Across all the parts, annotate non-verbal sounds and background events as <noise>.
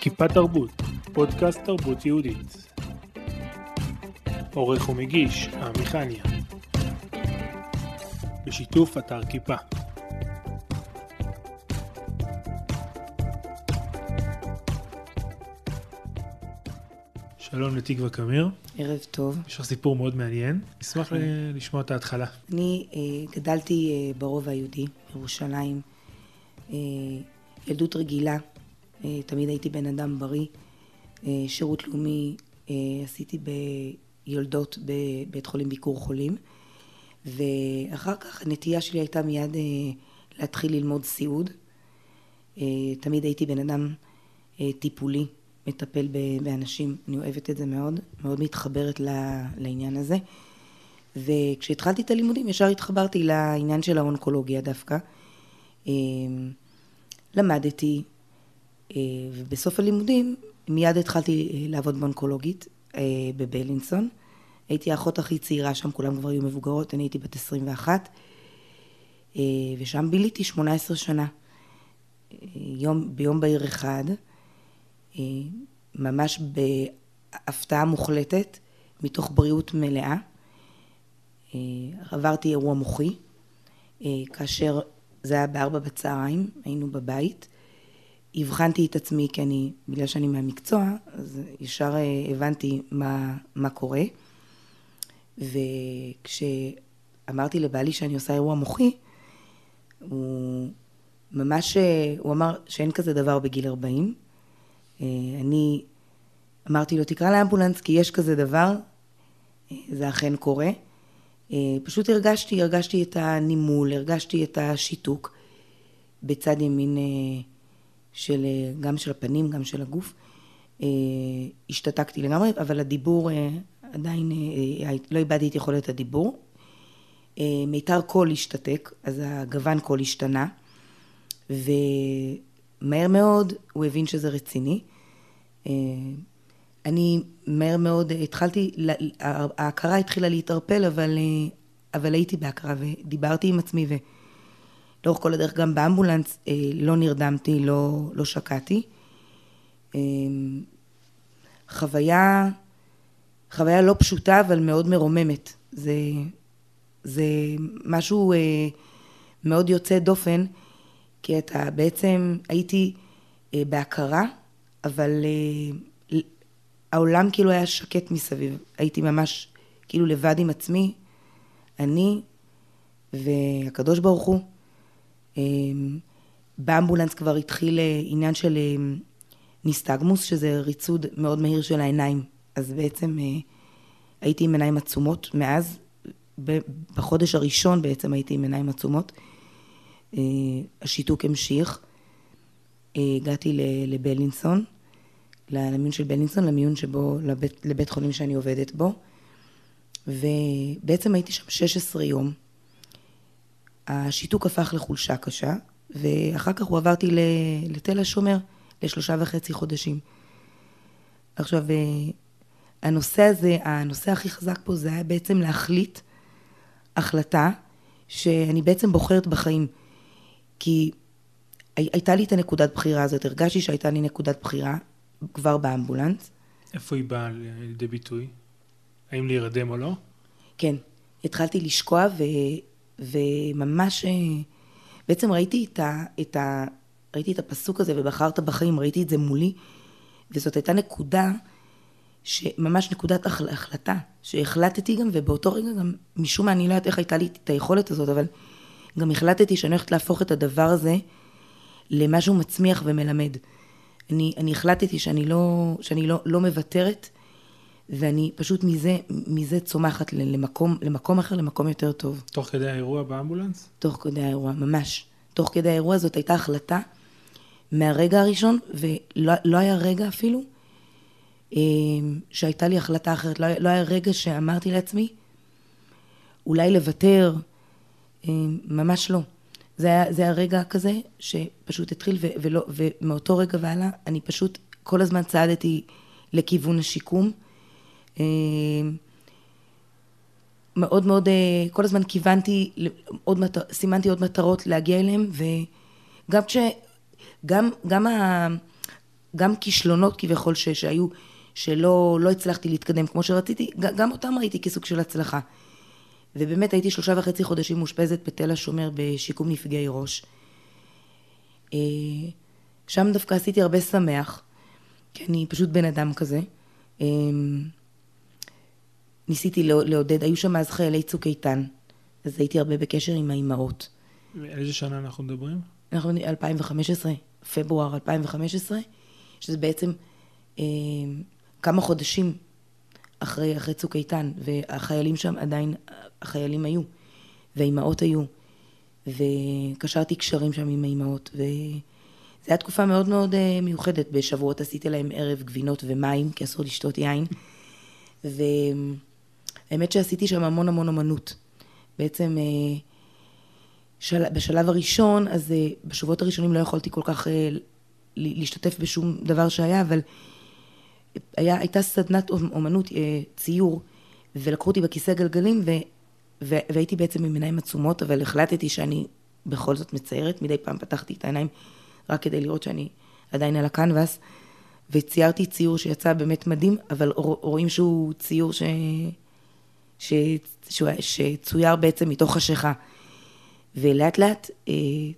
כיפה תרבות, פודקאסט תרבות יהודית. עורך ומגיש, עמיחניה. בשיתוף אתר כיפה. שלום לתקווה קמיר, ערב טוב. יש לך סיפור מאוד מעניין, אשמח כן. לשמוע את ההתחלה. אני אה, גדלתי אה, ברובע היהודי, ירושלים. אה, ילדות רגילה, תמיד הייתי בן אדם בריא. שירות לאומי עשיתי ביולדות בבית חולים ביקור חולים. ואחר כך הנטייה שלי הייתה מיד להתחיל ללמוד סיעוד. תמיד הייתי בן אדם טיפולי, מטפל באנשים, אני אוהבת את זה מאוד, מאוד מתחברת לעניין הזה. וכשהתחלתי את הלימודים ישר התחברתי לעניין של האונקולוגיה דווקא. אה, למדתי, אה, ובסוף הלימודים מיד התחלתי אה, לעבוד באונקולוגית בבלינסון. הייתי האחות הכי צעירה שם, כולם כבר היו מבוגרות, אני הייתי בת 21, אה, ושם ביליתי 18 שנה. יום, ביום בהיר אחד, ממש בהפתעה מוחלטת, מתוך בריאות מלאה. אה, עברתי אירוע מוחי, אה, כאשר זה היה בארבע בצהריים, היינו בבית. הבחנתי את עצמי, כי אני, בגלל שאני מהמקצוע, אז ישר אה, הבנתי מה, מה קורה. וכשאמרתי לבעלי שאני עושה אירוע מוחי, הוא ממש, אה, הוא אמר שאין כזה דבר בגיל 40. אה, אני אמרתי לו, תקרא לאמבולנס כי יש כזה דבר, אה, זה אכן קורה. אה, פשוט הרגשתי, הרגשתי את הנימול, הרגשתי את השיתוק בצד ימין של, גם של הפנים, גם של הגוף. השתתקתי לגמרי, אבל הדיבור עדיין, לא איבדתי את יכולת הדיבור. מיתר קול השתתק, אז הגוון קול השתנה, ומהר מאוד הוא הבין שזה רציני. אה, אני מהר מאוד התחלתי, ההכרה התחילה להתערפל, אבל, אה, אבל הייתי בהכרה ודיברתי עם עצמי ולאורך כל הדרך גם באמבולנס אה, לא נרדמתי, לא, לא שקעתי. חוויה, חוויה לא פשוטה אבל מאוד מרוממת. זה, זה משהו מאוד יוצא דופן, כי אתה בעצם הייתי בהכרה, אבל אה, העולם כאילו היה שקט מסביב. הייתי ממש כאילו לבד עם עצמי, אני והקדוש ברוך הוא. אה, באמבולנס כבר התחיל אה, עניין של אה, ניסטגמוס, שזה ריצוד מאוד מהיר של העיניים. אז בעצם אה, הייתי עם עיניים עצומות מאז, בחודש הראשון בעצם הייתי עם עיניים עצומות. אה, השיתוק המשיך. אה, הגעתי ל- לבילינסון, למיון של בילינסון, למיון שבו, לבית, לבית חולים שאני עובדת בו, ובעצם הייתי שם 16 יום. השיתוק הפך לחולשה קשה, ואחר כך הועברתי לתל השומר לשלושה וחצי חודשים. עכשיו, אה, הנושא הזה, הנושא הכי חזק פה זה היה בעצם להחליט החלטה שאני בעצם בוחרת בחיים. כי הייתה לי את הנקודת בחירה הזאת, הרגשתי שהייתה לי נקודת בחירה כבר באמבולנס. איפה היא באה לידי ביטוי? האם להירדם או לא? כן, התחלתי לשקוע ו, וממש, אה, בעצם ראיתי את, ה, את, ה, ראיתי את הפסוק הזה ובחרת בחיים, ראיתי את זה מולי, וזאת הייתה נקודה, שממש נקודת החל, החלטה, שהחלטתי גם, ובאותו רגע גם, משום מה, אני לא יודעת איך הייתה לי את היכולת הזאת, אבל גם החלטתי שאני הולכת להפוך את הדבר הזה למשהו מצמיח ומלמד. אני, אני החלטתי שאני לא, שאני לא, לא מוותרת, ואני פשוט מזה, מזה צומחת למקום, למקום אחר, למקום יותר טוב. תוך כדי האירוע באמבולנס? תוך כדי האירוע, ממש. תוך כדי האירוע זאת הייתה החלטה מהרגע הראשון, ולא לא היה רגע אפילו אה, שהייתה לי החלטה אחרת. לא, לא היה רגע שאמרתי לעצמי, אולי לוותר, אה, ממש לא. זה היה, זה היה רגע כזה שפשוט התחיל, ו, ולא, ומאותו רגע והלאה, אני פשוט כל הזמן צעדתי לכיוון השיקום. אה, מאוד מאוד, אה, כל הזמן כיוונתי, עוד מטר, סימנתי עוד מטרות להגיע אליהם, וגם כש... גם, גם, ה, גם כישלונות כביכול ש, שהיו, שלא לא הצלחתי להתקדם כמו שרציתי, גם אותם ראיתי כסוג של הצלחה. ובאמת הייתי שלושה וחצי חודשים מאושפזת בתל השומר בשיקום נפגעי ראש. אה, שם דווקא עשיתי הרבה שמח, כי אני פשוט בן אדם כזה. אה, ניסיתי לעודד, היו שם אז חיילי צוק איתן, אז הייתי הרבה בקשר עם האימהות. איזה שנה אנחנו מדברים? אנחנו 2015, פברואר 2015, שזה בעצם אה, כמה חודשים אחרי, אחרי צוק איתן, והחיילים שם עדיין, החיילים היו, והאימהות היו, וקשרתי קשרים שם עם האימהות, וזו הייתה תקופה מאוד מאוד אה, מיוחדת. בשבועות עשיתי להם ערב גבינות ומים, כי אסור לשתות יין, והאמת שעשיתי שם המון המון אמנות. בעצם אה, של... בשלב הראשון, אז אה, בשבועות הראשונים לא יכולתי כל כך להשתתף בשום דבר שהיה, אבל היה, הייתה סדנת אומנות, אה, ציור, ולקחו אותי בכיסא גלגלים, ו, ו, והייתי בעצם עם עיניים עצומות, אבל החלטתי שאני בכל זאת מציירת. מדי פעם פתחתי את העיניים רק כדי לראות שאני עדיין על הקנבס, וציירתי ציור שיצא באמת מדהים, אבל רואים שהוא ציור ש... ש... ש... שצויר בעצם מתוך חשיכה. ולאט לאט אה,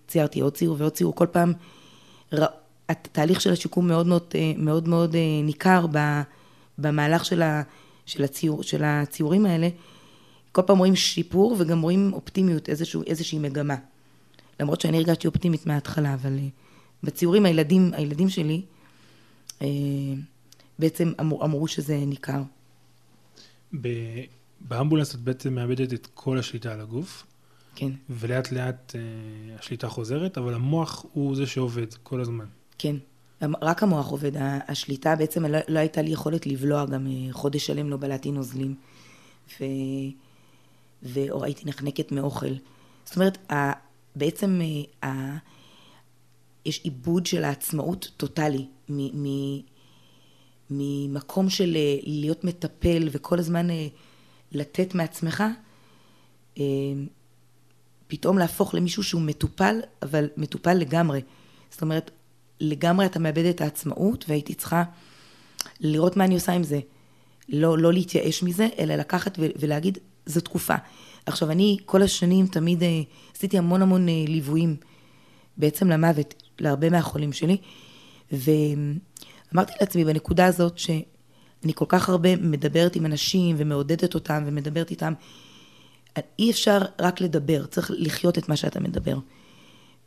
ציירתי עוד ציור ועוד ציור, כל פעם התהליך של השיקום מאוד מאוד, אה, מאוד, מאוד אה, ניכר במהלך של, ה, של, הציור, של הציורים האלה. כל פעם רואים שיפור וגם רואים אופטימיות, איזשהו, איזושהי מגמה. למרות שאני הרגשתי אופטימית מההתחלה, אבל אה, בציורים הילדים, הילדים שלי בעצם אמר, אמרו שזה ניכר. באמבולנס את בעצם מאבדת את כל השליטה על הגוף. כן. ולאט לאט אה, השליטה חוזרת, אבל המוח הוא זה שעובד כל הזמן. כן, רק המוח עובד. השליטה בעצם לא, לא הייתה לי יכולת לבלוע גם אה, חודש שלם לא בלעתי נוזלים. ו... או הייתי נחנקת מאוכל. זאת אומרת, בעצם אה, יש עיבוד של העצמאות טוטאלי, ממקום של אה, להיות מטפל וכל הזמן לתת מעצמך, פתאום להפוך למישהו שהוא מטופל, אבל מטופל לגמרי. זאת אומרת, לגמרי אתה מאבד את העצמאות, והייתי צריכה לראות מה אני עושה עם זה. לא, לא להתייאש מזה, אלא לקחת ולהגיד, זו תקופה. עכשיו, אני כל השנים תמיד אה, עשיתי המון המון אה, ליוויים בעצם למוות, להרבה מהחולים שלי, ואמרתי לעצמי בנקודה הזאת שאני כל כך הרבה מדברת עם אנשים ומעודדת אותם ומדברת איתם, אי אפשר רק לדבר, צריך לחיות את מה שאתה מדבר.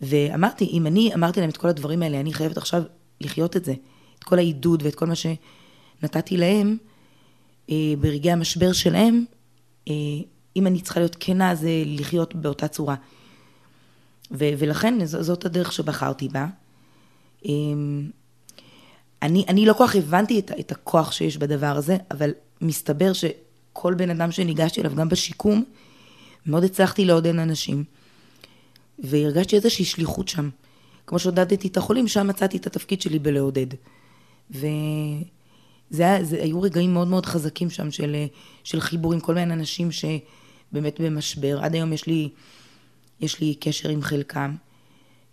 ואמרתי, אם אני אמרתי להם את כל הדברים האלה, אני חייבת עכשיו לחיות את זה. את כל העידוד ואת כל מה שנתתי להם אה, ברגעי המשבר שלהם, אה, אם אני צריכה להיות כנה, זה לחיות באותה צורה. ו- ולכן ז- זאת הדרך שבחרתי בה. אה, אני, אני לא כל כך הבנתי את, את הכוח שיש בדבר הזה, אבל מסתבר שכל בן אדם שניגשתי אליו, גם בשיקום, מאוד הצלחתי לעודד אנשים. והרגשתי איזושהי שליחות שם. כמו שעודדתי את החולים, שם מצאתי את התפקיד שלי בלעודד. וזה היה, זה היו רגעים מאוד מאוד חזקים שם של, של חיבור עם כל מיני אנשים שבאמת במשבר. עד היום יש לי, יש לי קשר עם חלקם.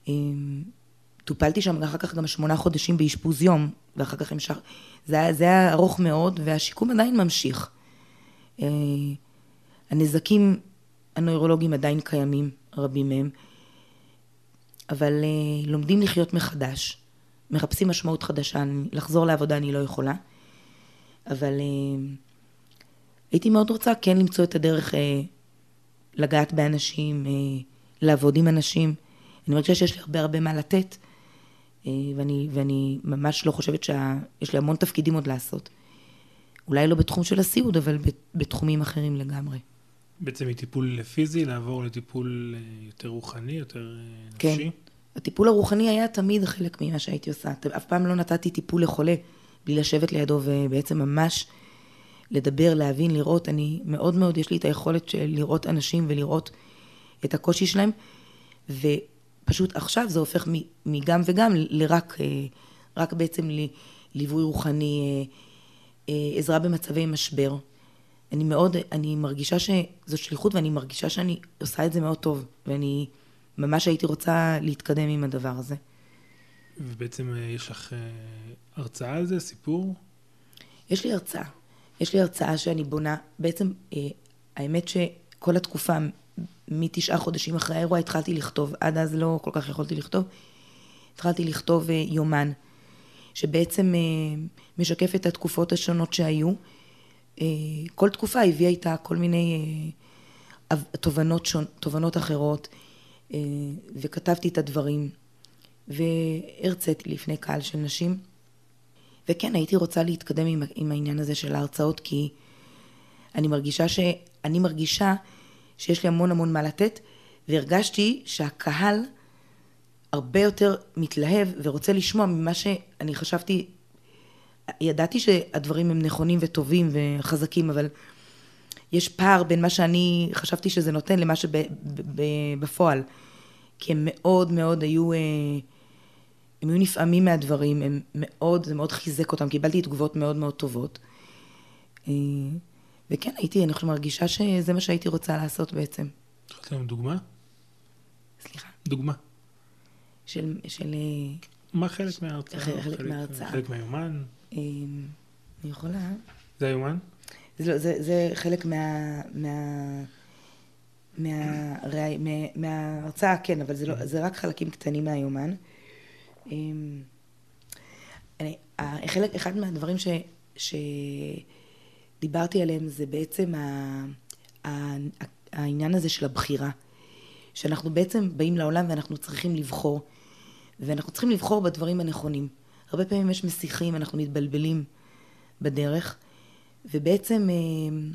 אמ, טופלתי שם אחר כך גם שמונה חודשים באשפוז יום, ואחר כך המשך... זה היה, זה היה ארוך מאוד, והשיקום עדיין ממשיך. אה, הנזקים הנוירולוגיים עדיין קיימים, רבים מהם. אבל uh, לומדים לחיות מחדש, מחפשים משמעות חדשה, לחזור לעבודה אני לא יכולה, אבל uh, הייתי מאוד רוצה כן למצוא את הדרך uh, לגעת באנשים, uh, לעבוד עם אנשים. אני מרגישה שיש לי הרבה הרבה מה לתת, uh, ואני, ואני ממש לא חושבת שיש לי המון תפקידים עוד לעשות. אולי לא בתחום של הסיעוד, אבל בתחומים אחרים לגמרי. בעצם מטיפול פיזי לעבור לטיפול יותר רוחני, יותר כן. נפשי? הטיפול הרוחני היה תמיד חלק ממה שהייתי עושה. אף פעם לא נתתי טיפול לחולה בלי לשבת לידו ובעצם ממש לדבר, להבין, לראות. אני מאוד מאוד, יש לי את היכולת של לראות אנשים ולראות את הקושי שלהם, ופשוט עכשיו זה הופך מגם וגם לרק אה, רק בעצם ליווי רוחני, עזרה במצבי משבר. אני מאוד, אני מרגישה שזו שליחות ואני מרגישה שאני עושה את זה מאוד טוב, ואני ממש הייתי רוצה להתקדם עם הדבר הזה. ובעצם אה, יש לך אה, הרצאה על זה, סיפור? יש לי הרצאה. יש לי הרצאה שאני בונה, בעצם אה, האמת שכל התקופה, מתשעה חודשים אחרי האירוע התחלתי לכתוב, עד אז לא כל כך יכולתי לכתוב, התחלתי לכתוב יומן, שבעצם משקף את התקופות השונות שהיו. כל תקופה הביאה איתה כל מיני תובנות, שונ... תובנות אחרות, וכתבתי את הדברים. והרציתי לפני קהל של נשים. וכן, הייתי רוצה להתקדם עם, עם העניין הזה של ההרצאות, כי אני מרגישה, ש, אני מרגישה שיש לי המון המון מה לתת, והרגשתי שהקהל הרבה יותר מתלהב ורוצה לשמוע ממה שאני חשבתי, ידעתי שהדברים הם נכונים וטובים וחזקים, אבל יש פער בין מה שאני חשבתי שזה נותן למה שבפועל. כי הם מאוד מאוד היו... אה, הם היו נפעמים מהדברים, הם מאוד, זה מאוד חיזק אותם, קיבלתי תגובות מאוד מאוד טובות. אה, וכן, הייתי, אני חושבת, מרגישה שזה מה שהייתי רוצה לעשות בעצם. יכולת לנו דוגמה? סליחה? דוגמה. של... של אה, מה חלק מההרצאה? חלק, חלק מההרצאה. חלק מהיומן? אני יכולה... זה היומן? זה, לא, זה, זה חלק מה... מה... מה... מההרצאה, כן, אבל זה, לא, זה רק חלקים קטנים מהיומן. אמ, אני, אחד מהדברים ש, שדיברתי עליהם זה בעצם ה, ה, העניין הזה של הבחירה. שאנחנו בעצם באים לעולם ואנחנו צריכים לבחור, ואנחנו צריכים לבחור בדברים הנכונים. הרבה פעמים יש מסיחים, אנחנו מתבלבלים בדרך, ובעצם אמ,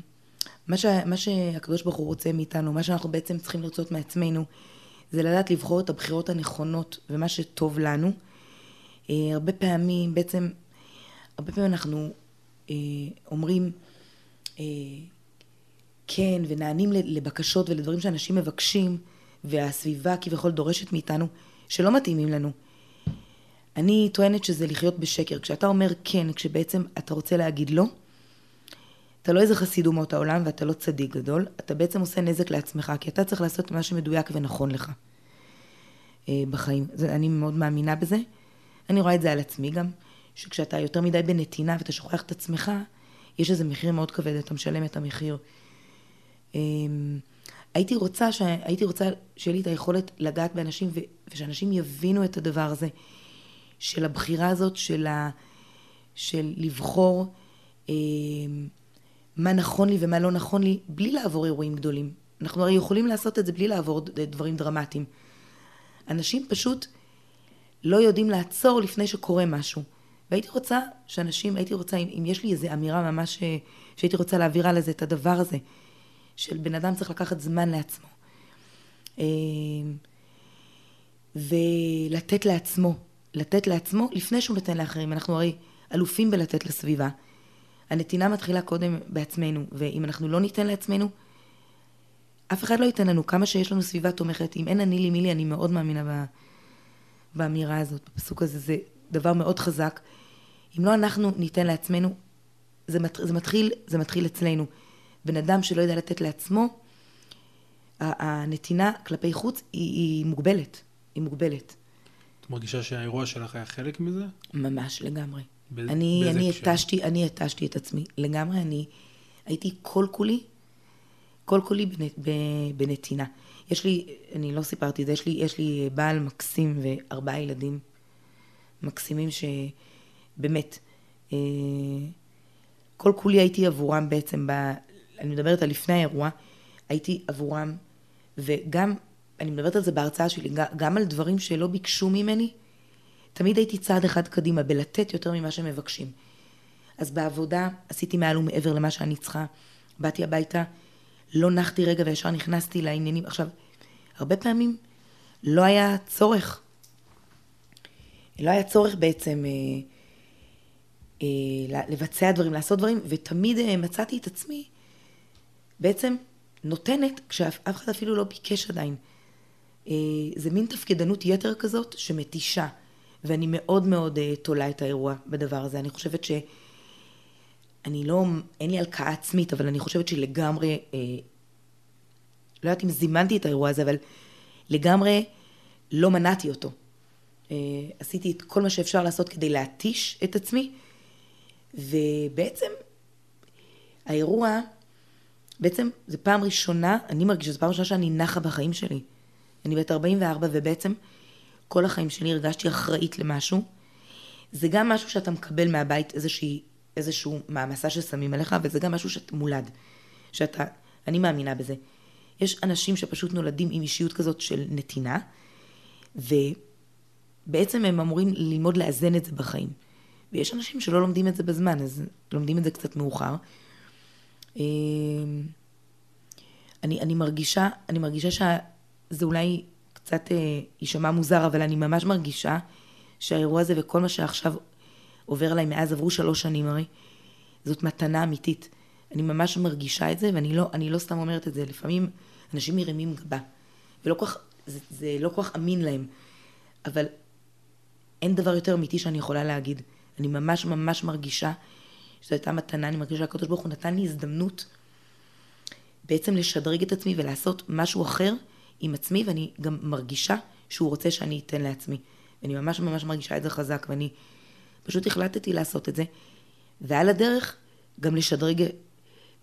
מה, ש, מה שהקדוש ברוך הוא רוצה מאיתנו, מה שאנחנו בעצם צריכים לרצות מעצמנו, זה לדעת לבחור את הבחירות הנכונות ומה שטוב לנו. אה, הרבה פעמים, בעצם, הרבה פעמים אנחנו אה, אומרים אה, כן ונענים לבקשות ולדברים שאנשים מבקשים והסביבה כביכול דורשת מאיתנו שלא מתאימים לנו. אני טוענת שזה לחיות בשקר. כשאתה אומר כן, כשבעצם אתה רוצה להגיד לא, אתה לא איזה חסיד אומות העולם ואתה לא צדיק גדול, אתה בעצם עושה נזק לעצמך, כי אתה צריך לעשות מה שמדויק ונכון לך אה, בחיים. זה, אני מאוד מאמינה בזה. אני רואה את זה על עצמי גם, שכשאתה יותר מדי בנתינה ואתה שוכח את עצמך, יש איזה מחיר מאוד כבד, אתה משלם את המחיר. אה, הייתי רוצה, ש... הייתי רוצה שיהיה לי את היכולת לגעת באנשים ו... ושאנשים יבינו את הדבר הזה של הבחירה הזאת, של, ה... של לבחור אה, מה נכון לי ומה לא נכון לי, בלי לעבור אירועים גדולים. אנחנו הרי יכולים לעשות את זה בלי לעבור דברים דרמטיים. אנשים פשוט לא יודעים לעצור לפני שקורה משהו. והייתי רוצה שאנשים, הייתי רוצה, אם, אם יש לי איזו אמירה ממש אה, שהייתי רוצה להעביר על איזה את הדבר הזה, של בן אדם צריך לקחת זמן לעצמו. אה, ולתת לעצמו, לתת לעצמו לפני שהוא נותן לאחרים. אנחנו הרי אלופים בלתת לסביבה. הנתינה מתחילה קודם בעצמנו, ואם אנחנו לא ניתן לעצמנו, אף אחד לא ייתן לנו. כמה שיש לנו סביבה תומכת, אם אין אני לי מי לי, אני מאוד מאמינה ב... באמירה הזאת, בפסוק הזה, זה דבר מאוד חזק. אם לא אנחנו ניתן לעצמנו, זה, מת, זה, מתחיל, זה מתחיל אצלנו. בן אדם שלא יודע לתת לעצמו, הנתינה כלפי חוץ היא, היא מוגבלת, היא מוגבלת. את מרגישה שהאירוע שלך היה חלק מזה? ממש, לגמרי. ב- אני, אני התשתי, אני התשתי את עצמי, לגמרי, אני הייתי כל כולי, כל כולי בנ, בנתינה. יש לי, אני לא סיפרתי את זה, יש לי, יש לי בעל מקסים וארבעה ילדים מקסימים שבאמת, אה, כל כולי הייתי עבורם בעצם, ב, אני מדברת על לפני האירוע, הייתי עבורם, וגם, אני מדברת על זה בהרצאה שלי, גם על דברים שלא ביקשו ממני, תמיד הייתי צעד אחד קדימה, בלתת יותר ממה שמבקשים. אז בעבודה עשיתי מעל ומעבר למה שאני צריכה, באתי הביתה, לא נחתי רגע וישר נכנסתי לעניינים. עכשיו, הרבה פעמים לא היה צורך. לא היה צורך בעצם אה, אה, לבצע דברים, לעשות דברים, ותמיד אה, מצאתי את עצמי בעצם נותנת כשאף אחד אפילו לא ביקש עדיין. אה, זה מין תפקדנות יתר כזאת שמתישה, ואני מאוד מאוד אה, תולה את האירוע בדבר הזה. אני חושבת ש... אני לא, אין לי הלקאה עצמית, אבל אני חושבת שלגמרי, אה, לא יודעת אם זימנתי את האירוע הזה, אבל לגמרי לא מנעתי אותו. אה, עשיתי את כל מה שאפשר לעשות כדי להתיש את עצמי, ובעצם האירוע, בעצם זו פעם ראשונה, אני מרגישה, זו פעם ראשונה שאני נחה בחיים שלי. אני בת 44 ובעצם כל החיים שלי הרגשתי אחראית למשהו. זה גם משהו שאתה מקבל מהבית איזושהי, איזשהו מעמסה ששמים עליך, וזה גם משהו שאתה מולד. שאתה, אני מאמינה בזה. יש אנשים שפשוט נולדים עם אישיות כזאת של נתינה, ובעצם הם אמורים ללמוד לאזן את זה בחיים. ויש אנשים שלא לומדים את זה בזמן, אז לומדים את זה קצת מאוחר. אמ, אני, אני מרגישה, אני מרגישה שזה אולי קצת אה, יישמע מוזר, אבל אני ממש מרגישה שהאירוע הזה וכל מה שעכשיו עובר עליי מאז עברו שלוש שנים הרי, זאת מתנה אמיתית. אני ממש מרגישה את זה, ואני לא, לא סתם אומרת את זה. לפעמים אנשים מרימים גבה, ולא כך, זה, זה לא כל כך אמין להם, אבל אין דבר יותר אמיתי שאני יכולה להגיד. אני ממש ממש מרגישה שזו הייתה מתנה, אני מרגישה שהקדוש ברוך הוא נתן לי הזדמנות בעצם לשדרג את עצמי ולעשות משהו אחר עם עצמי, ואני גם מרגישה שהוא רוצה שאני אתן לעצמי. ואני ממש ממש מרגישה את זה חזק, ואני פשוט החלטתי לעשות את זה. ועל הדרך גם לשדרג,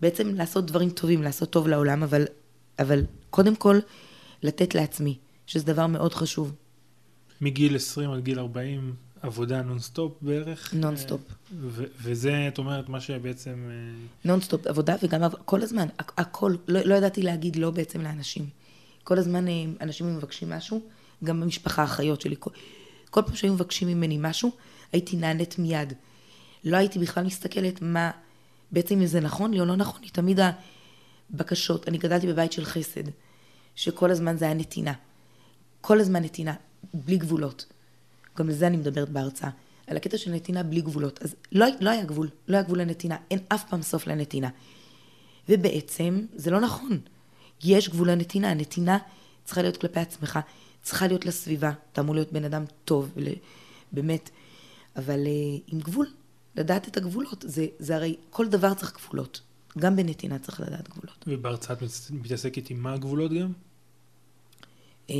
בעצם לעשות דברים טובים, לעשות טוב לעולם, אבל, אבל קודם כל לתת לעצמי, שזה דבר מאוד חשוב. מגיל 20 עד גיל 40, עבודה נונסטופ בערך. נונסטופ. ו- וזה, את אומרת, מה שבעצם... אה, נונסטופ, עבודה וגם כל הזמן, הכל, לא, לא ידעתי להגיד לא בעצם לאנשים. כל הזמן אה, אנשים מבקשים משהו, גם במשפחה, האחיות שלי. כל, כל פעם שהיו מבקשים ממני משהו, הייתי נענית מיד. לא הייתי בכלל מסתכלת מה, בעצם אם זה נכון לי או לא נכון לי, תמיד הבקשות, אני גדלתי בבית של חסד, שכל הזמן זה היה נתינה. כל הזמן נתינה, בלי גבולות. גם לזה אני מדברת בהרצאה. על הקטע של נתינה בלי גבולות. אז לא, לא היה גבול, לא היה גבול לנתינה, אין אף פעם סוף לנתינה. ובעצם זה לא נכון. יש גבול לנתינה, הנתינה צריכה להיות כלפי עצמך, צריכה להיות לסביבה, אתה אמור להיות בן אדם טוב, באמת, אבל uh, עם גבול, לדעת את הגבולות, זה, זה הרי, כל דבר צריך גבולות, גם בנתינה צריך לדעת גבולות. ובהרצאה את מתעסקת עם מה הגבולות גם? Uh,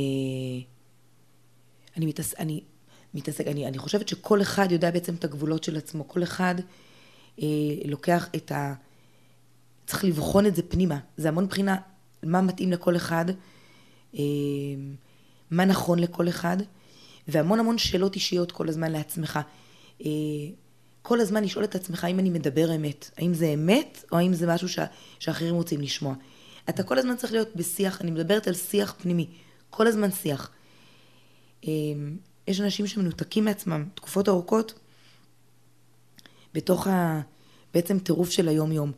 אני, מתעס... אני מתעסק, אני, אני חושבת שכל אחד יודע בעצם את הגבולות של עצמו, כל אחד אה, לוקח את ה... צריך לבחון את זה פנימה, זה המון בחינה מה מתאים לכל אחד, אה, מה נכון לכל אחד, והמון המון שאלות אישיות כל הזמן לעצמך. אה, כל הזמן לשאול את עצמך האם אני מדבר אמת, האם זה אמת או האם זה משהו ש... שאחרים רוצים לשמוע. אתה כל הזמן צריך להיות בשיח, אני מדברת על שיח פנימי, כל הזמן שיח. אה, יש אנשים שמנותקים מעצמם תקופות ארוכות בתוך ה... בעצם טירוף של היום-יום.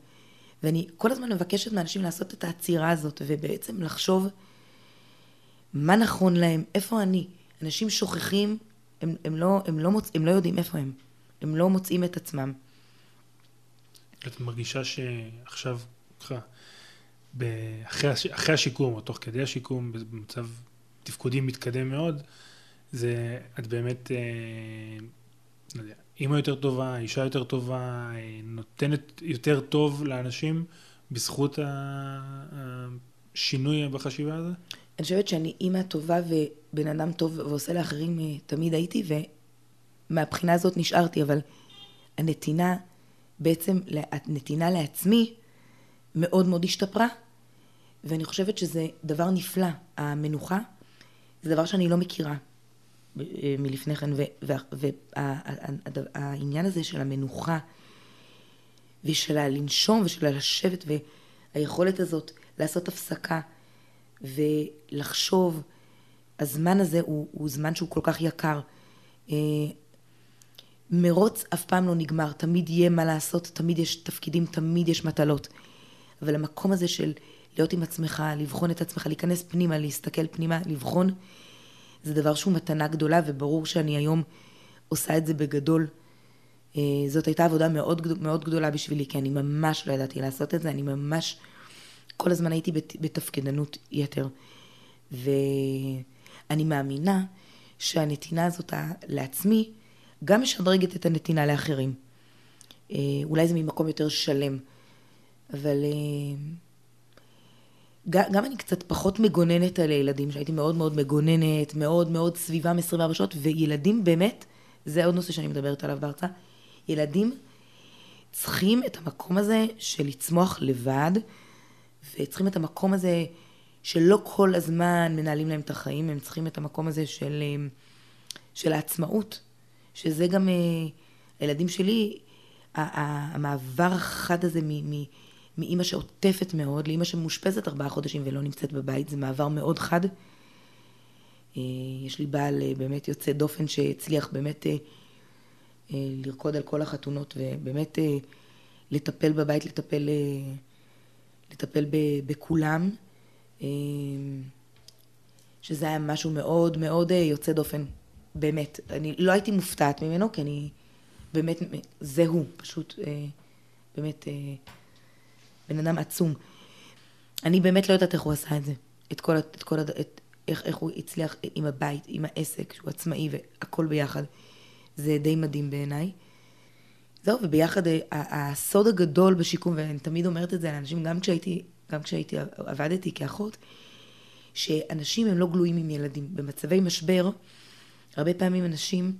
ואני כל הזמן מבקשת מאנשים לעשות את העצירה הזאת, ובעצם לחשוב מה נכון להם, איפה אני. אנשים שוכחים, הם, הם, לא, הם, לא, מוצ... הם לא יודעים איפה הם. הם לא מוצאים את עצמם. את מרגישה שעכשיו, ככה, אחרי, אחרי השיקום, או תוך כדי השיקום, במצב תפקודי מתקדם מאוד, זה, את באמת, אה, אימא יותר טובה, אישה יותר טובה, אה, נותנת יותר טוב לאנשים בזכות השינוי בחשיבה הזה? אני חושבת שאני אימא טובה ובן אדם טוב ועושה לאחרים אה, תמיד הייתי, ומהבחינה הזאת נשארתי, אבל הנתינה, בעצם הנתינה לעצמי מאוד מאוד השתפרה, ואני חושבת שזה דבר נפלא, המנוחה, זה דבר שאני לא מכירה. מלפני כן, והעניין הזה של המנוחה ושל הלנשום ושל הלשבת והיכולת הזאת לעשות הפסקה ולחשוב, הזמן הזה הוא, הוא זמן שהוא כל כך יקר. אה, מרוץ אף פעם לא נגמר, תמיד יהיה מה לעשות, תמיד יש תפקידים, תמיד יש מטלות. אבל המקום הזה של להיות עם עצמך, לבחון את עצמך, להיכנס פנימה, להסתכל פנימה, לבחון זה דבר שהוא מתנה גדולה, וברור שאני היום עושה את זה בגדול. אה, זאת הייתה עבודה מאוד, מאוד גדולה בשבילי, כי אני ממש לא ידעתי לעשות את זה, אני ממש, כל הזמן הייתי בתפקדנות יתר. ואני מאמינה שהנתינה הזאת לעצמי גם משדרגת את הנתינה לאחרים. אה, אולי זה ממקום יותר שלם, אבל אה, גם אני קצת פחות מגוננת על הילדים, שהייתי מאוד מאוד מגוננת, מאוד מאוד סביבם 24 שעות, וילדים באמת, זה עוד נושא שאני מדברת עליו בהרצאה, ילדים צריכים את המקום הזה של לצמוח לבד, וצריכים את המקום הזה שלא כל הזמן מנהלים להם את החיים, הם צריכים את המקום הזה של, אה, של העצמאות, שזה גם, הילדים שלי, המעבר החד הזה מ... מ מאימא שעוטפת מאוד לאימא שמאושפזת ארבעה חודשים ולא נמצאת בבית, זה מעבר מאוד חד. אה, יש לי בעל אה, באמת יוצא דופן שהצליח באמת אה, לרקוד על כל החתונות ובאמת לטפל בבית, לטפל, לטפל בכולם, שזה היה משהו מאוד מאוד יוצא דופן, באמת. אני לא הייתי מופתעת ממנו, כי אני באמת, זה הוא, פשוט באמת בן אדם עצום. אני באמת לא יודעת איך הוא עשה את זה. את כל, את כל, את, איך, איך הוא הצליח עם הבית, עם העסק, שהוא עצמאי והכל ביחד. זה די מדהים בעיניי. זהו, וביחד אה, הסוד הגדול בשיקום, ואני תמיד אומרת את זה לאנשים, גם כשהייתי, גם כשהייתי, עבדתי כאחות, שאנשים הם לא גלויים עם ילדים. במצבי משבר, הרבה פעמים אנשים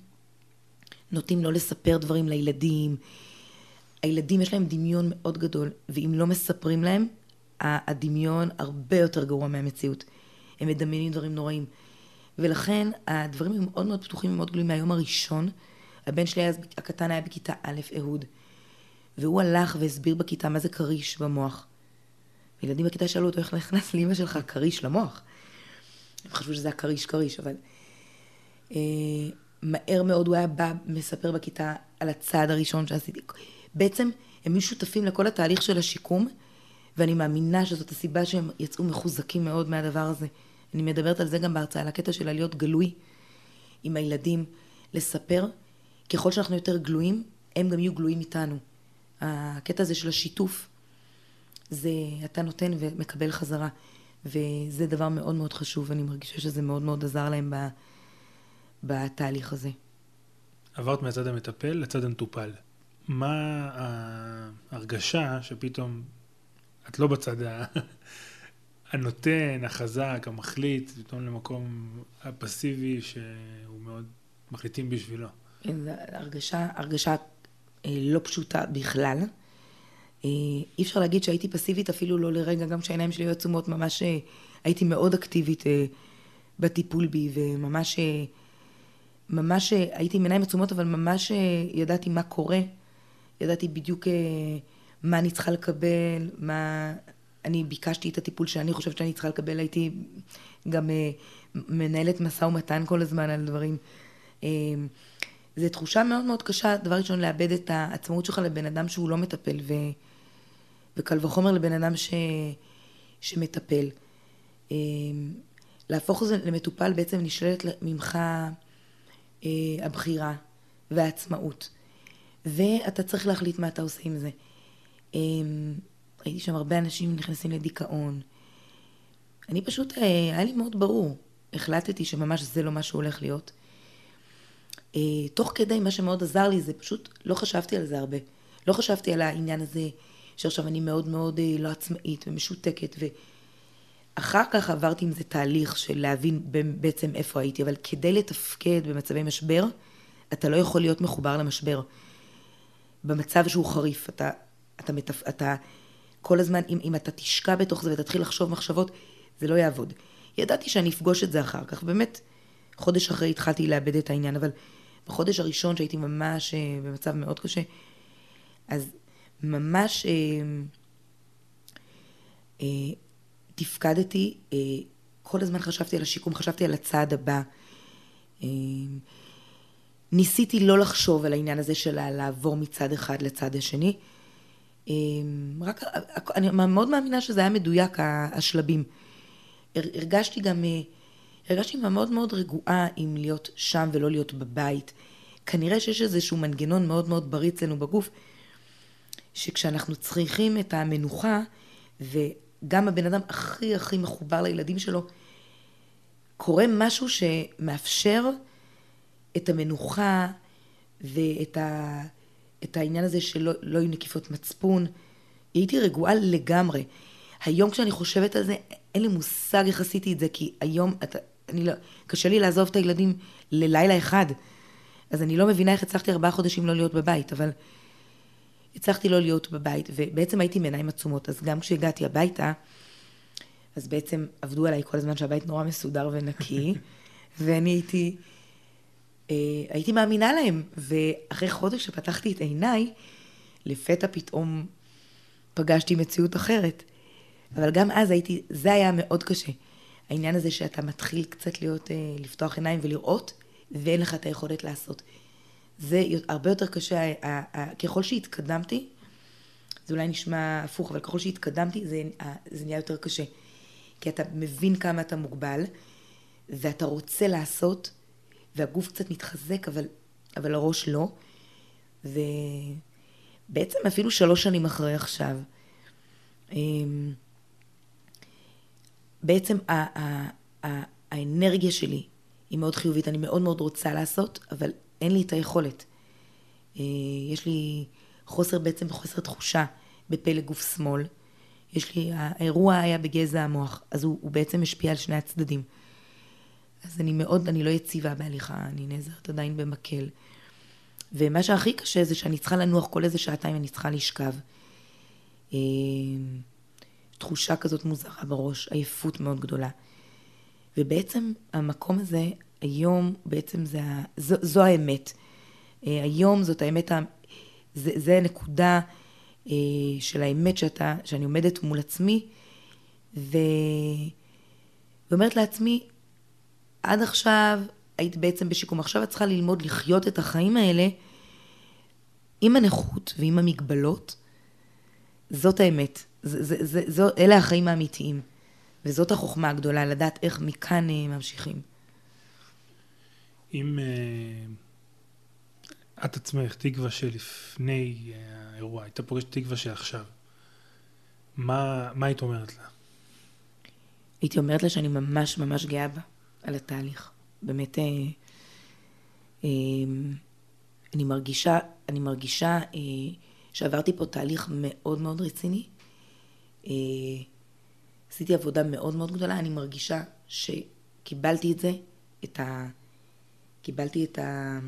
נוטים לא לספר דברים לילדים, הילדים יש להם דמיון מאוד גדול, ואם לא מספרים להם, הדמיון הרבה יותר גרוע מהמציאות. הם מדמיינים דברים נוראים. ולכן הדברים הם מאוד מאוד פתוחים ומאוד גלויים מהיום הראשון. הבן שלי אז, הקטן היה בכיתה א', אהוד, והוא הלך והסביר בכיתה מה זה כריש במוח. ילדים בכיתה שאלו אותו איך נכנס לאמא שלך כריש למוח. הם חשבו שזה הכריש כריש, אבל... אה, מהר מאוד הוא היה בא, מספר בכיתה על הצעד הראשון שעשיתי. בעצם הם היו שותפים לכל התהליך של השיקום, ואני מאמינה שזאת הסיבה שהם יצאו מחוזקים מאוד מהדבר הזה. אני מדברת על זה גם בהרצאה, על הקטע של להיות גלוי עם הילדים, לספר. ככל שאנחנו יותר גלויים, הם גם יהיו גלויים איתנו. הקטע הזה של השיתוף, זה אתה נותן ומקבל חזרה. וזה דבר מאוד מאוד חשוב, ואני מרגישה שזה מאוד מאוד עזר להם בתהליך הזה. עברת מהצד המטפל לצד המטופל. מה ההרגשה שפתאום את לא בצד <laughs> הנותן, החזק, המחליט, פתאום למקום הפסיבי שהוא מאוד מחליטים בשבילו. כן, הרגשה, הרגשה אה, לא פשוטה בכלל. אה, אי אפשר להגיד שהייתי פסיבית אפילו לא לרגע, גם כשהעיניים שלי היו עצומות, ממש אה, הייתי מאוד אקטיבית בטיפול בי, וממש ממש הייתי עם עיניים עצומות, אבל ממש ידעתי מה קורה. ידעתי בדיוק אה, מה אני צריכה לקבל, מה... אני ביקשתי את הטיפול שאני חושבת שאני צריכה לקבל, הייתי גם אה, מנהלת משא ומתן כל הזמן על דברים. אה, זו תחושה מאוד מאוד קשה, דבר ראשון, לאבד את העצמאות שלך לבן אדם שהוא לא מטפל, ו... וקל וחומר לבן אדם ש... שמטפל. להפוך את זה למטופל בעצם נשללת ממך הבחירה והעצמאות. ואתה צריך להחליט מה אתה עושה עם זה. אמ, ראיתי שם הרבה אנשים נכנסים לדיכאון. אני פשוט, אה, היה לי מאוד ברור, החלטתי שממש זה לא מה שהולך להיות. אה, תוך כדי, מה שמאוד עזר לי זה פשוט, לא חשבתי על זה הרבה. לא חשבתי על העניין הזה שעכשיו אני מאוד מאוד אה, לא עצמאית ומשותקת, ואחר כך עברתי עם זה תהליך של להבין בעצם איפה הייתי, אבל כדי לתפקד במצבי משבר, אתה לא יכול להיות מחובר למשבר. במצב שהוא חריף. אתה, אתה, מתפ... אתה כל הזמן, אם, אם אתה תשקע בתוך זה ותתחיל לחשוב מחשבות, זה לא יעבוד. ידעתי שאני אפגוש את זה אחר כך, באמת, חודש אחרי התחלתי לאבד את העניין, אבל בחודש הראשון שהייתי ממש אה, במצב מאוד קשה, אז ממש אה, אה, תפקדתי, אה, כל הזמן חשבתי על השיקום, חשבתי על הצעד הבא. אה, ניסיתי לא לחשוב על העניין הזה של לעבור מצד אחד לצד השני. אמ, רק, אני מאוד מאמינה שזה היה מדויק, השלבים. הרגשתי גם, אה, הרגשתי מאוד מאוד רגועה עם להיות שם ולא להיות בבית. כנראה שיש איזשהו מנגנון מאוד מאוד בריא אצלנו בגוף, שכשאנחנו צריכים את המנוחה, וגם הבן אדם הכי הכי מחובר לילדים שלו, קורה משהו שמאפשר את המנוחה ואת ה... את העניין הזה שלא לא היו נקיפות מצפון. הייתי רגועה לגמרי. היום כשאני חושבת על זה, אין לי מושג איך עשיתי את זה, כי היום, אתה, אני לא, קשה לי לעזוב את הילדים ללילה אחד. אז אני לא מבינה איך הצלחתי ארבעה חודשים לא להיות בבית, אבל הצלחתי לא להיות בבית, ובעצם הייתי עם עיניים עצומות, אז גם כשהגעתי הביתה, אז בעצם עבדו עליי כל הזמן שהבית נורא מסודר ונקי, <laughs> ואני הייתי, הייתי מאמינה להם, ואחרי חודש שפתחתי את עיניי, לפתע פתאום פגשתי מציאות אחרת. אבל גם אז הייתי, זה היה מאוד קשה. העניין הזה שאתה מתחיל קצת להיות, אה, לפתוח עיניים ולראות, ואין לך את היכולת לעשות. זה הרבה יותר קשה, ככל שהתקדמתי, זה אולי נשמע הפוך, אבל ככל שהתקדמתי זה, זה נהיה יותר קשה. כי אתה מבין כמה אתה מוגבל, ואתה רוצה לעשות, והגוף קצת מתחזק, אבל, אבל הראש לא. ובעצם אפילו שלוש שנים אחרי עכשיו, אמ, בעצם האנרגיה שלי היא מאוד חיובית, אני מאוד מאוד רוצה לעשות, אבל אין לי את היכולת. אה, יש לי חוסר בעצם, חוסר תחושה בפלג גוף שמאל. יש לי, האירוע היה בגזע המוח, אז הוא, הוא בעצם משפיע על שני הצדדים. אז אני מאוד, אני לא יציבה בהליכה, אני נעזרת עדיין במקל. ומה שהכי קשה זה שאני צריכה לנוח כל איזה שעתיים, אני צריכה לשכב. אה, תחושה כזאת מוזרה בראש, עייפות מאוד גדולה. ובעצם המקום הזה, היום בעצם זה, זו, זו האמת. אה, היום זאת האמת, זה, זה הנקודה אה, של האמת שאתה, שאני עומדת מול עצמי, ו... ואומרת לעצמי, עד עכשיו היית בעצם בשיקום, עכשיו את צריכה ללמוד לחיות את החיים האלה עם הנכות ועם המגבלות. זאת האמת. זה, זה, זה, זו, אלה החיים האמיתיים. וזאת החוכמה הגדולה, לדעת איך מכאן אה, ממשיכים. אם uh, את עצמך, תקווה שלפני uh, האירוע, הייתה פוגשת תקווה של עכשיו, מה, מה היית אומרת לה? הייתי אומרת לה שאני ממש ממש גאה בה, על התהליך. באמת, uh, uh, אני מרגישה, אני מרגישה uh, שעברתי פה תהליך מאוד מאוד רציני. Uh, עשיתי עבודה מאוד מאוד גדולה, אני מרגישה שקיבלתי את זה, את ה... קיבלתי את, ה...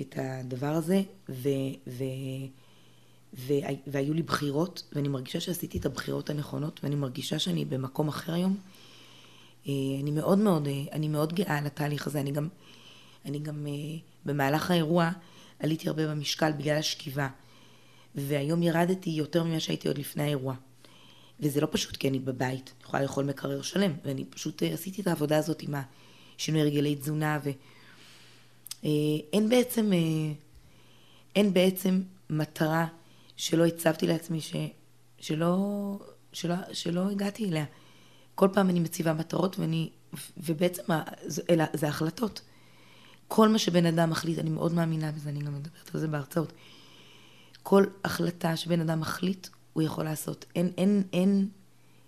את הדבר הזה, ו... ו... ו... והיו לי בחירות, ואני מרגישה שעשיתי את הבחירות הנכונות, ואני מרגישה שאני במקום אחר היום. אה, אני מאוד מאוד, אה, אני מאוד גאה על התהליך הזה, אני גם, אני גם אה, במהלך האירוע עליתי הרבה במשקל בגלל השכיבה, והיום ירדתי יותר ממה שהייתי עוד לפני האירוע. וזה לא פשוט כי אני בבית, אני יכולה לאכול מקרר שלם, ואני פשוט עשיתי את העבודה הזאת עם השינוי הרגלי תזונה, ואין בעצם, אין בעצם מטרה שלא הצבתי לעצמי, ש, שלא, שלא, שלא הגעתי אליה. כל פעם אני מציבה מטרות, ואני, ובעצם אלה, זה החלטות. כל מה שבן אדם מחליט, אני מאוד מאמינה בזה, אני גם מדברת על זה בהרצאות. כל החלטה שבן אדם מחליט, הוא יכול לעשות. אין, אין, אין,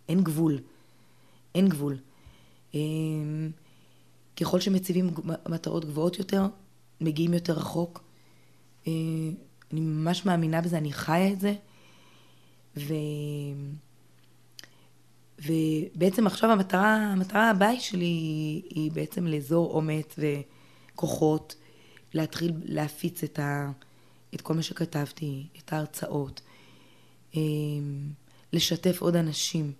אין גבול. אין גבול. אמ, ככל שמציבים מטרות גבוהות יותר, מגיעים יותר רחוק. אה, אני ממש מאמינה בזה, אני חיה את זה. ו... ובעצם עכשיו המטרה, המטרה הבאה שלי היא, בעצם לאזור אומץ וכוחות, להתחיל להפיץ את, ה, את כל מה שכתבתי, את ההרצאות, אמ, לשתף עוד אנשים.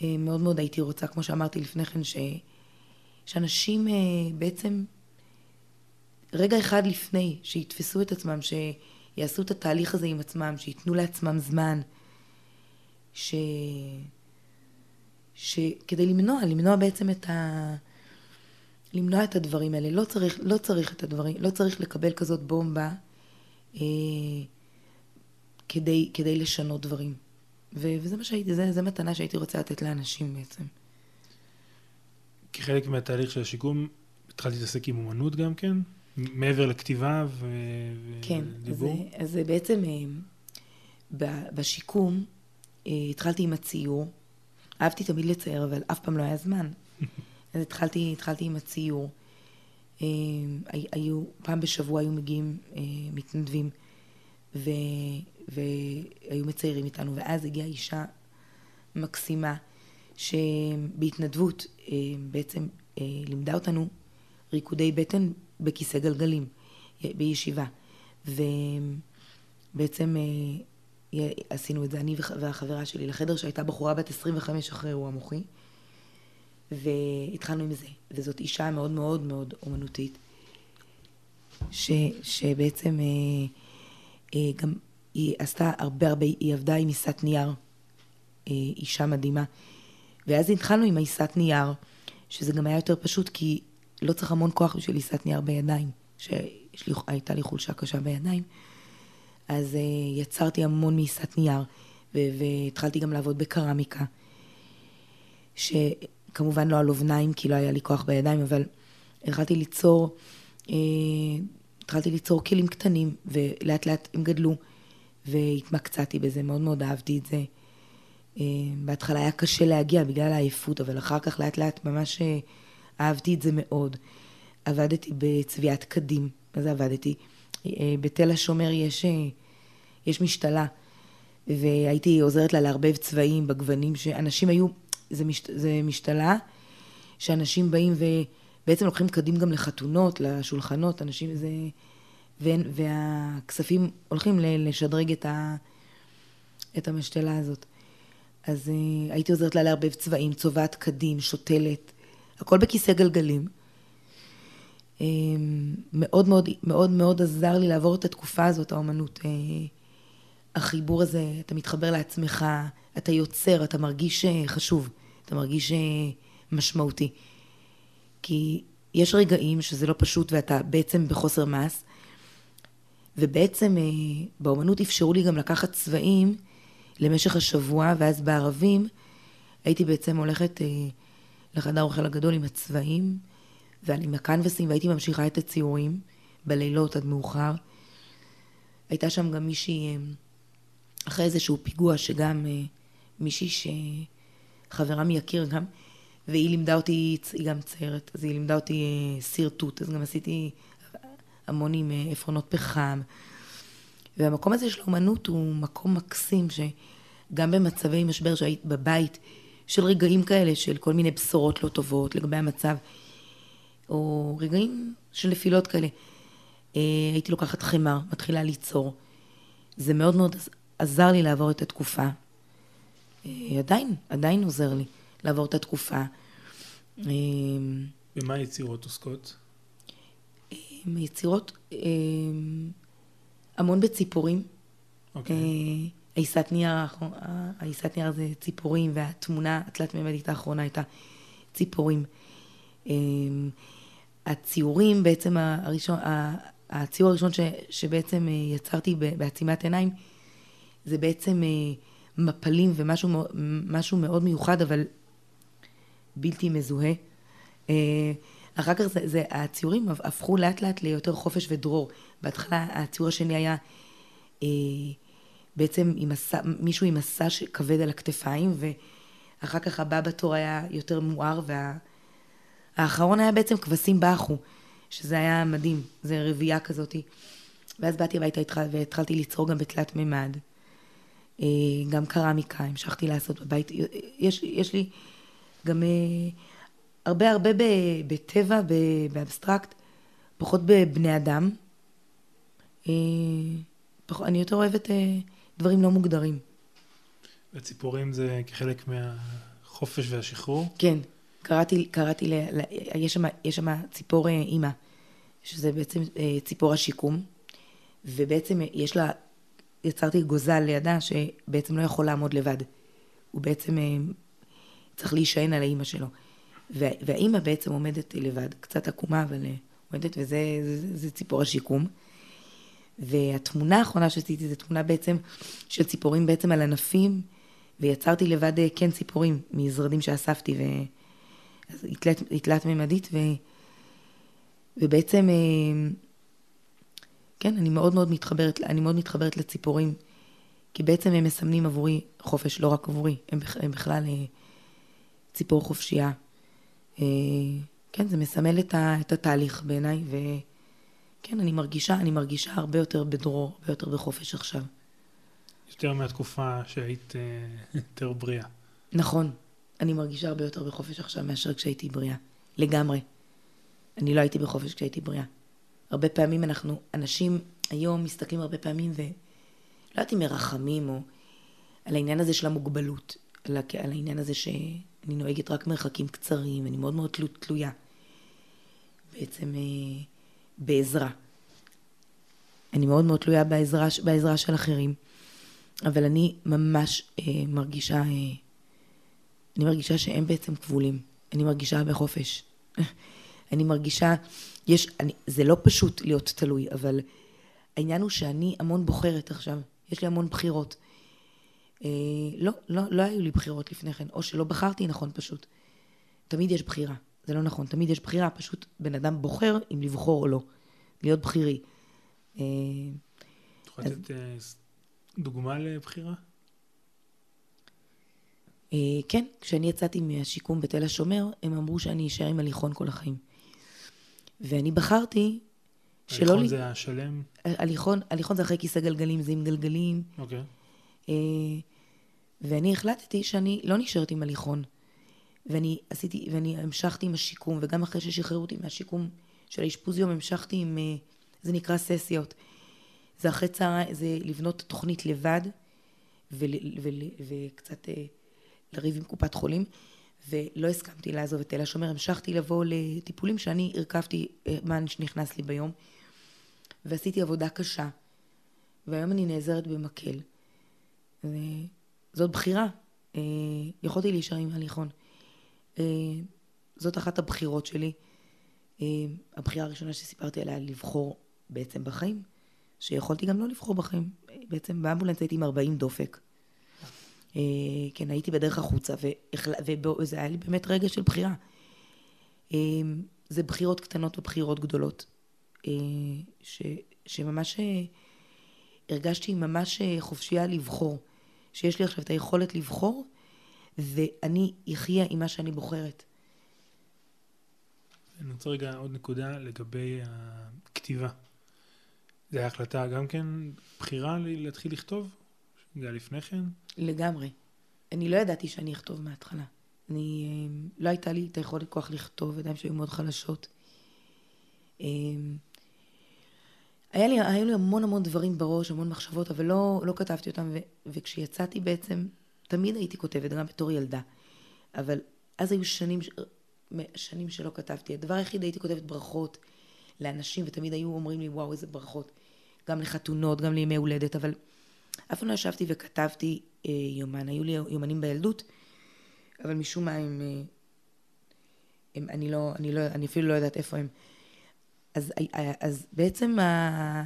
אמ, מאוד מאוד הייתי רוצה, כמו שאמרתי לפני כן, ש... שאנשים אה, בעצם רגע אחד לפני, שיתפסו את עצמם, שיעשו את התהליך הזה עם עצמם, שייתנו לעצמם זמן, ש... שכדי למנוע, למנוע בעצם את ה... למנוע את הדברים האלה. לא צריך, לא צריך את הדברים, לא צריך לקבל כזאת בומבה. אה, כדי, כדי לשנות דברים. ו- וזה מה שהייתי, זה, זה מתנה שהייתי רוצה לתת לאנשים בעצם. כחלק מהתהליך של השיקום, התחלתי להתעסק עם אומנות גם כן? מעבר לכתיבה ו... כן, ודיבור? אז, אז בעצם אה, בשיקום אה, התחלתי עם הציור. אהבתי תמיד לצייר, אבל אף פעם לא היה זמן. <laughs> אז התחלתי, התחלתי עם הציור. אה, היו, פעם בשבוע היו מגיעים מתנדבים. ו, והיו מציירים איתנו, ואז הגיעה אישה מקסימה, שבהתנדבות אה, בעצם אה, לימדה אותנו ריקודי בטן בכיסא גלגלים, בישיבה. ובעצם עשינו את זה, אני והחברה שלי, לחדר שהייתה בחורה בת 25 אחרי אירוע מוחי, והתחלנו עם זה. וזאת אישה מאוד מאוד מאוד אומנותית, ש, שבעצם אה, אה, גם היא עשתה הרבה הרבה, היא עבדה עם עיסת נייר, אה, אישה מדהימה. ואז התחלנו עם עיסת נייר, שזה גם היה יותר פשוט, כי לא צריך המון כוח בשביל עיסת נייר בידיים, שהייתה לי חולשה קשה בידיים. אז uh, יצרתי המון מעיסת נייר, והתחלתי גם לעבוד בקרמיקה, שכמובן לא על אובניים, כי לא היה לי כוח בידיים, אבל התחלתי ליצור, uh, התחלתי ליצור כלים קטנים, ולאט לאט הם גדלו, והתמקצעתי בזה, מאוד מאוד אהבתי את זה. Uh, בהתחלה היה קשה להגיע בגלל העייפות, אבל אחר כך לאט לאט ממש אהבתי את זה מאוד. עבדתי בצביעת קדים, מה זה עבדתי? אה, בתל השומר יש, אה, יש משתלה, והייתי עוזרת לה לערבב צבעים בגוונים שאנשים היו, זה, מש, זה משתלה שאנשים באים ובעצם לוקחים קדים גם לחתונות, לשולחנות, אנשים זה... והכספים הולכים לשדרג את, ה, את המשתלה הזאת. אז uh, הייתי עוזרת לה לערבב צבעים, צובעת קדים, שותלת, הכל בכיסא גלגלים. אמ, מאוד מאוד מאוד מאוד עזר לי לעבור את התקופה הזאת, האומנות. אה, החיבור הזה, אתה מתחבר לעצמך, אתה יוצר, אתה מרגיש אה, חשוב, אתה מרגיש אה, משמעותי. כי יש רגעים שזה לא פשוט ואתה בעצם בחוסר מס, ובעצם באומנות אפשרו לי גם לקחת צבעים למשך השבוע, ואז בערבים הייתי בעצם הולכת לחדר האוכל הגדול עם הצבעים, ואני עם הקנבסים והייתי ממשיכה את הציורים בלילות עד מאוחר. הייתה שם גם מישהי, אה, אחרי איזשהו פיגוע, שגם אה, מישהי שחברה מיקיר גם, והיא לימדה אותי, היא גם ציירת, אז היא לימדה אותי אה, שרטוט, אז גם עשיתי המון עם עפרונות פחם. והמקום הזה של האומנות הוא מקום מקסים, שגם במצבי משבר שהיית בבית, של רגעים כאלה, של כל מיני בשורות לא טובות לגבי המצב, או רגעים של נפילות כאלה. אה, הייתי לוקחת חמר, מתחילה ליצור. זה מאוד מאוד עזר לי לעבור את התקופה. אה, עדיין, עדיין עוזר לי לעבור את התקופה. אה, במה יצירות עוסקות? יצירות, המון בציפורים. אוקיי. עיסת נייר, עיסת נייר זה ציפורים, והתמונה התלת-ממדית האחרונה הייתה ציפורים. הציורים בעצם הראשון, הציור הראשון ש, שבעצם אה, יצרתי בעצימת עיניים, זה בעצם אה, מפלים ומשהו מאוד מיוחד, אבל בלתי מזוהה. אה, אחר כך זה, זה, הציורים הפכו לאט לאט ליותר חופש ודרור. בהתחלה הציור השני היה אה, בעצם עם מסע, מישהו עם מסע כבד על הכתפיים, ואחר כך הבא בתור היה יותר מואר, וה... האחרון היה בעצם כבשים באחו, שזה היה מדהים, זה רבייה כזאתי. ואז באתי הביתה והתחלתי ליצור גם בתלת מימד. אה, גם קרמיקה, המשכתי לעשות בבית. יש, יש לי גם אה, הרבה הרבה בטבע, באבסטרקט, פחות בבני אדם. אה, אני יותר אוהבת דברים לא מוגדרים. וציפורים זה כחלק מהחופש והשחרור? כן, קראתי, קראתי, ל, ל, יש שם, יש שם ציפור אה, אימא, שזה בעצם אה, ציפור השיקום, ובעצם יש לה, יצרתי גוזל לידה שבעצם לא יכול לעמוד לבד. הוא בעצם אה, צריך להישען על האימא שלו. והאימא בעצם עומדת לבד, קצת עקומה, אבל עומדת, וזה זה, זה, זה ציפור השיקום. והתמונה האחרונה שעשיתי זו תמונה בעצם של ציפורים בעצם על ענפים, ויצרתי לבד כן ציפורים מזרדים שאספתי, ו... אז היא תלת, היא תלת מימדית, ו, ובעצם, אה, כן, אני מאוד מאוד מתחברת, אני מאוד מתחברת לציפורים, כי בעצם הם מסמנים עבורי חופש, לא רק עבורי, הם, הם בכלל אה, ציפור חופשייה. אה, כן, זה מסמל את, ה, את התהליך בעיניי, כן, אני מרגישה, אני מרגישה הרבה יותר בדרור, הרבה יותר בחופש עכשיו. יותר מהתקופה שהיית יותר בריאה. נכון, אני מרגישה הרבה יותר בחופש עכשיו מאשר כשהייתי בריאה. לגמרי. אני לא הייתי בחופש כשהייתי בריאה. הרבה פעמים אנחנו, אנשים היום מסתכלים הרבה פעמים ו... לא יודעת אם מרחמים או על העניין הזה של המוגבלות, על, על העניין הזה שאני נוהגת רק מרחקים קצרים, אני מאוד מאוד תלו, תלויה בעצם אה, בעזרה. אני מאוד מאוד תלויה בעזרה, בעזרה של אחרים, אבל אני ממש אה, מרגישה, אה, אני מרגישה שהם בעצם כבולים, אני מרגישה בחופש. <laughs> אני מרגישה, יש, אני, זה לא פשוט להיות תלוי, אבל העניין הוא שאני המון בוחרת עכשיו, יש לי המון בחירות. אה, לא, לא, לא היו לי בחירות לפני כן, או שלא בחרתי נכון פשוט. תמיד יש בחירה, זה לא נכון, תמיד יש בחירה, פשוט בן אדם בוחר אם לבחור או לא, להיות בחירי. אה, את יכולה לתת אה, דוגמה לבחירה? אה, כן, כשאני יצאתי מהשיקום בתל השומר, הם אמרו שאני אשאר עם הליכון כל החיים. ואני בחרתי שלא... הליכון לי... זה השלם? הליכון, הליכון זה אחרי כיסא גלגלים, זה עם גלגלים. אוקיי. אה, ואני החלטתי שאני לא נשארת עם הליכון. ואני עשיתי, ואני המשכתי עם השיקום, וגם אחרי ששחררו אותי מהשיקום של האשפוז יום, המשכתי עם, אה, זה נקרא ססיות. זה אחרי צהריים, זה לבנות תוכנית לבד, ול, ול, וקצת אה, לריב עם קופת חולים. ולא הסכמתי לעזוב את תל השומר, המשכתי לבוא לטיפולים שאני הרכבתי מה שנכנס לי ביום, ועשיתי עבודה קשה, והיום אני נעזרת במקל. זאת בחירה. אה, יכולתי להישאר עם הליכון. אה, זאת אחת הבחירות שלי. אה, הבחירה הראשונה שסיפרתי עליה, לבחור בעצם בחיים, שיכולתי גם לא לבחור בחיים. בעצם באמבולנס הייתי עם 40 דופק. אה, כן, הייתי בדרך החוצה, וזה היה לי באמת רגע של בחירה. אה, זה בחירות קטנות ובחירות גדולות, אה, ש, שממש הרגשתי ממש חופשייה לבחור, שיש לי עכשיו את היכולת לבחור, ואני אחיה עם מה שאני בוחרת. אני רוצה רגע עוד נקודה לגבי הכתיבה. זו הייתה החלטה גם כן בחירה להתחיל לכתוב? זה היה לפני כן? לגמרי. אני לא ידעתי שאני אכתוב מההתחלה. אני, אה, לא הייתה לי את היכולת כוח לכתוב, ידיים שהיו מאוד חלשות. אה, היה לי, היו לי המון המון דברים בראש, המון מחשבות, אבל לא, לא כתבתי אותם, ו, וכשיצאתי בעצם, תמיד הייתי כותבת, גם בתור ילדה. אבל אז היו שנים, שנים שלא כתבתי. הדבר היחיד, הייתי כותבת ברכות לאנשים, ותמיד היו אומרים לי, וואו, איזה ברכות. גם לחתונות, גם לימי הולדת, אבל אף פעם לא ישבתי וכתבתי אה, יומן. היו לי יומנים בילדות, אבל משום מה הם... אה, הם אני, לא, אני, לא, אני אפילו לא יודעת איפה הם. אז, אה, אז בעצם ה,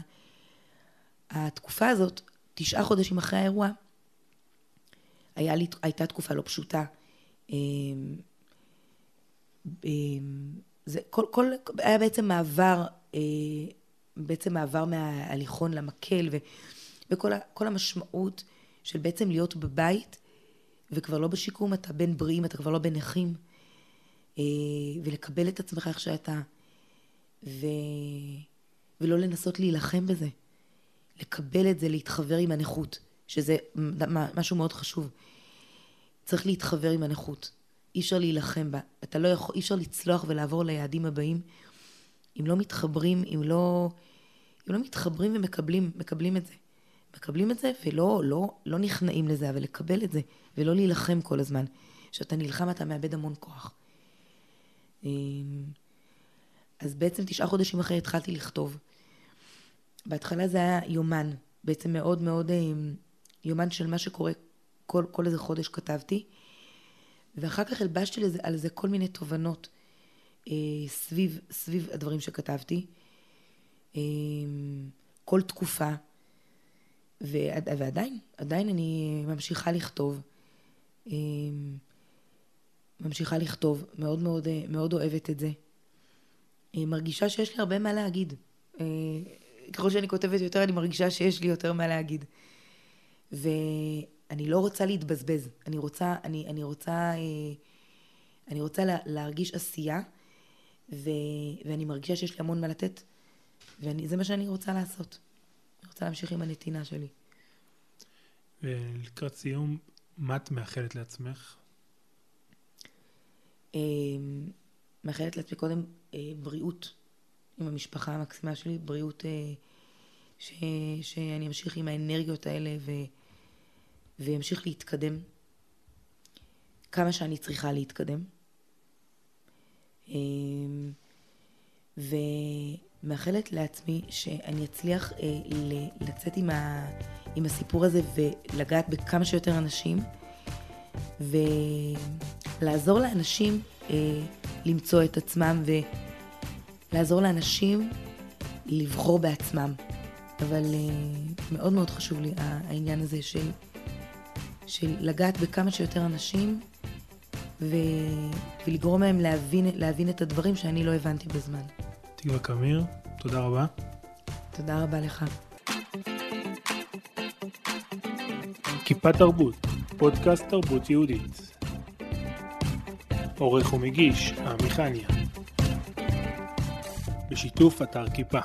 התקופה הזאת, תשעה חודשים אחרי האירוע, היה לי, הייתה תקופה לא פשוטה. אה, זה כל, כל, היה בעצם מעבר, בעצם מעבר מההליכון למקל, ו... וכל המשמעות של בעצם להיות בבית, וכבר לא בשיקום, אתה בין בריאים, אתה כבר לא בין נכים, אה, ולקבל את עצמך איך שאתה, ו... ולא לנסות להילחם בזה. לקבל את זה, להתחבר עם הנכות, שזה משהו מאוד חשוב. צריך להתחבר עם הנכות. אי אפשר להילחם בה. אתה לא יכול, אי אפשר לצלוח ולעבור ליעדים הבאים אם לא מתחברים, אם לא, אם לא מתחברים ומקבלים, מקבלים את זה. מקבלים את זה ולא לא, לא נכנעים לזה, אבל לקבל את זה, ולא להילחם כל הזמן. כשאתה נלחם אתה מאבד המון כוח. אמ, אז בעצם תשעה חודשים אחרי התחלתי לכתוב. בהתחלה זה היה יומן, בעצם מאוד מאוד אמ, יומן של מה שקורה, כל, כל איזה חודש כתבתי, ואחר כך הלבשתי לזה, על זה כל מיני תובנות אה, סביב, סביב הדברים שכתבתי. אה, כל תקופה, ועדיין, עדיין אני ממשיכה לכתוב. אמ, ממשיכה לכתוב, מאוד מאוד, מאוד אוהבת את זה. מרגישה שיש לי הרבה מה להגיד. אה, ככל שאני כותבת יותר, אני מרגישה שיש לי יותר מה להגיד. ואני לא רוצה להתבזבז. אני רוצה, אני, אני רוצה, אה, אני רוצה לה, להרגיש עשייה, ו, ואני מרגישה שיש לי המון מה לתת. וזה מה שאני רוצה לעשות. רוצה להמשיך עם הנתינה שלי. ולקראת סיום, מה את מאחלת לעצמך? אמ, מאחלת לעצמי קודם אה, בריאות עם המשפחה המקסימה שלי, בריאות אה, ש, שאני אמשיך עם האנרגיות האלה ו, ואמשיך להתקדם כמה שאני צריכה להתקדם. אמ, ומאחלת לעצמי שאני אצליח אה, לצאת עם, ה, עם הסיפור הזה ולגעת בכמה שיותר אנשים ולעזור לאנשים אה, למצוא את עצמם ולעזור לאנשים לבחור בעצמם. אבל אה, מאוד מאוד חשוב לי העניין הזה של, של לגעת בכמה שיותר אנשים ו... ולגרום להם להבין, להבין את הדברים שאני לא הבנתי בזמן. תקווה קמיר, תודה רבה. תודה רבה לך. כיפה תרבות, פודקאסט תרבות יהודית. עורך ומגיש, עמי חניה. בשיתוף אתר כיפה.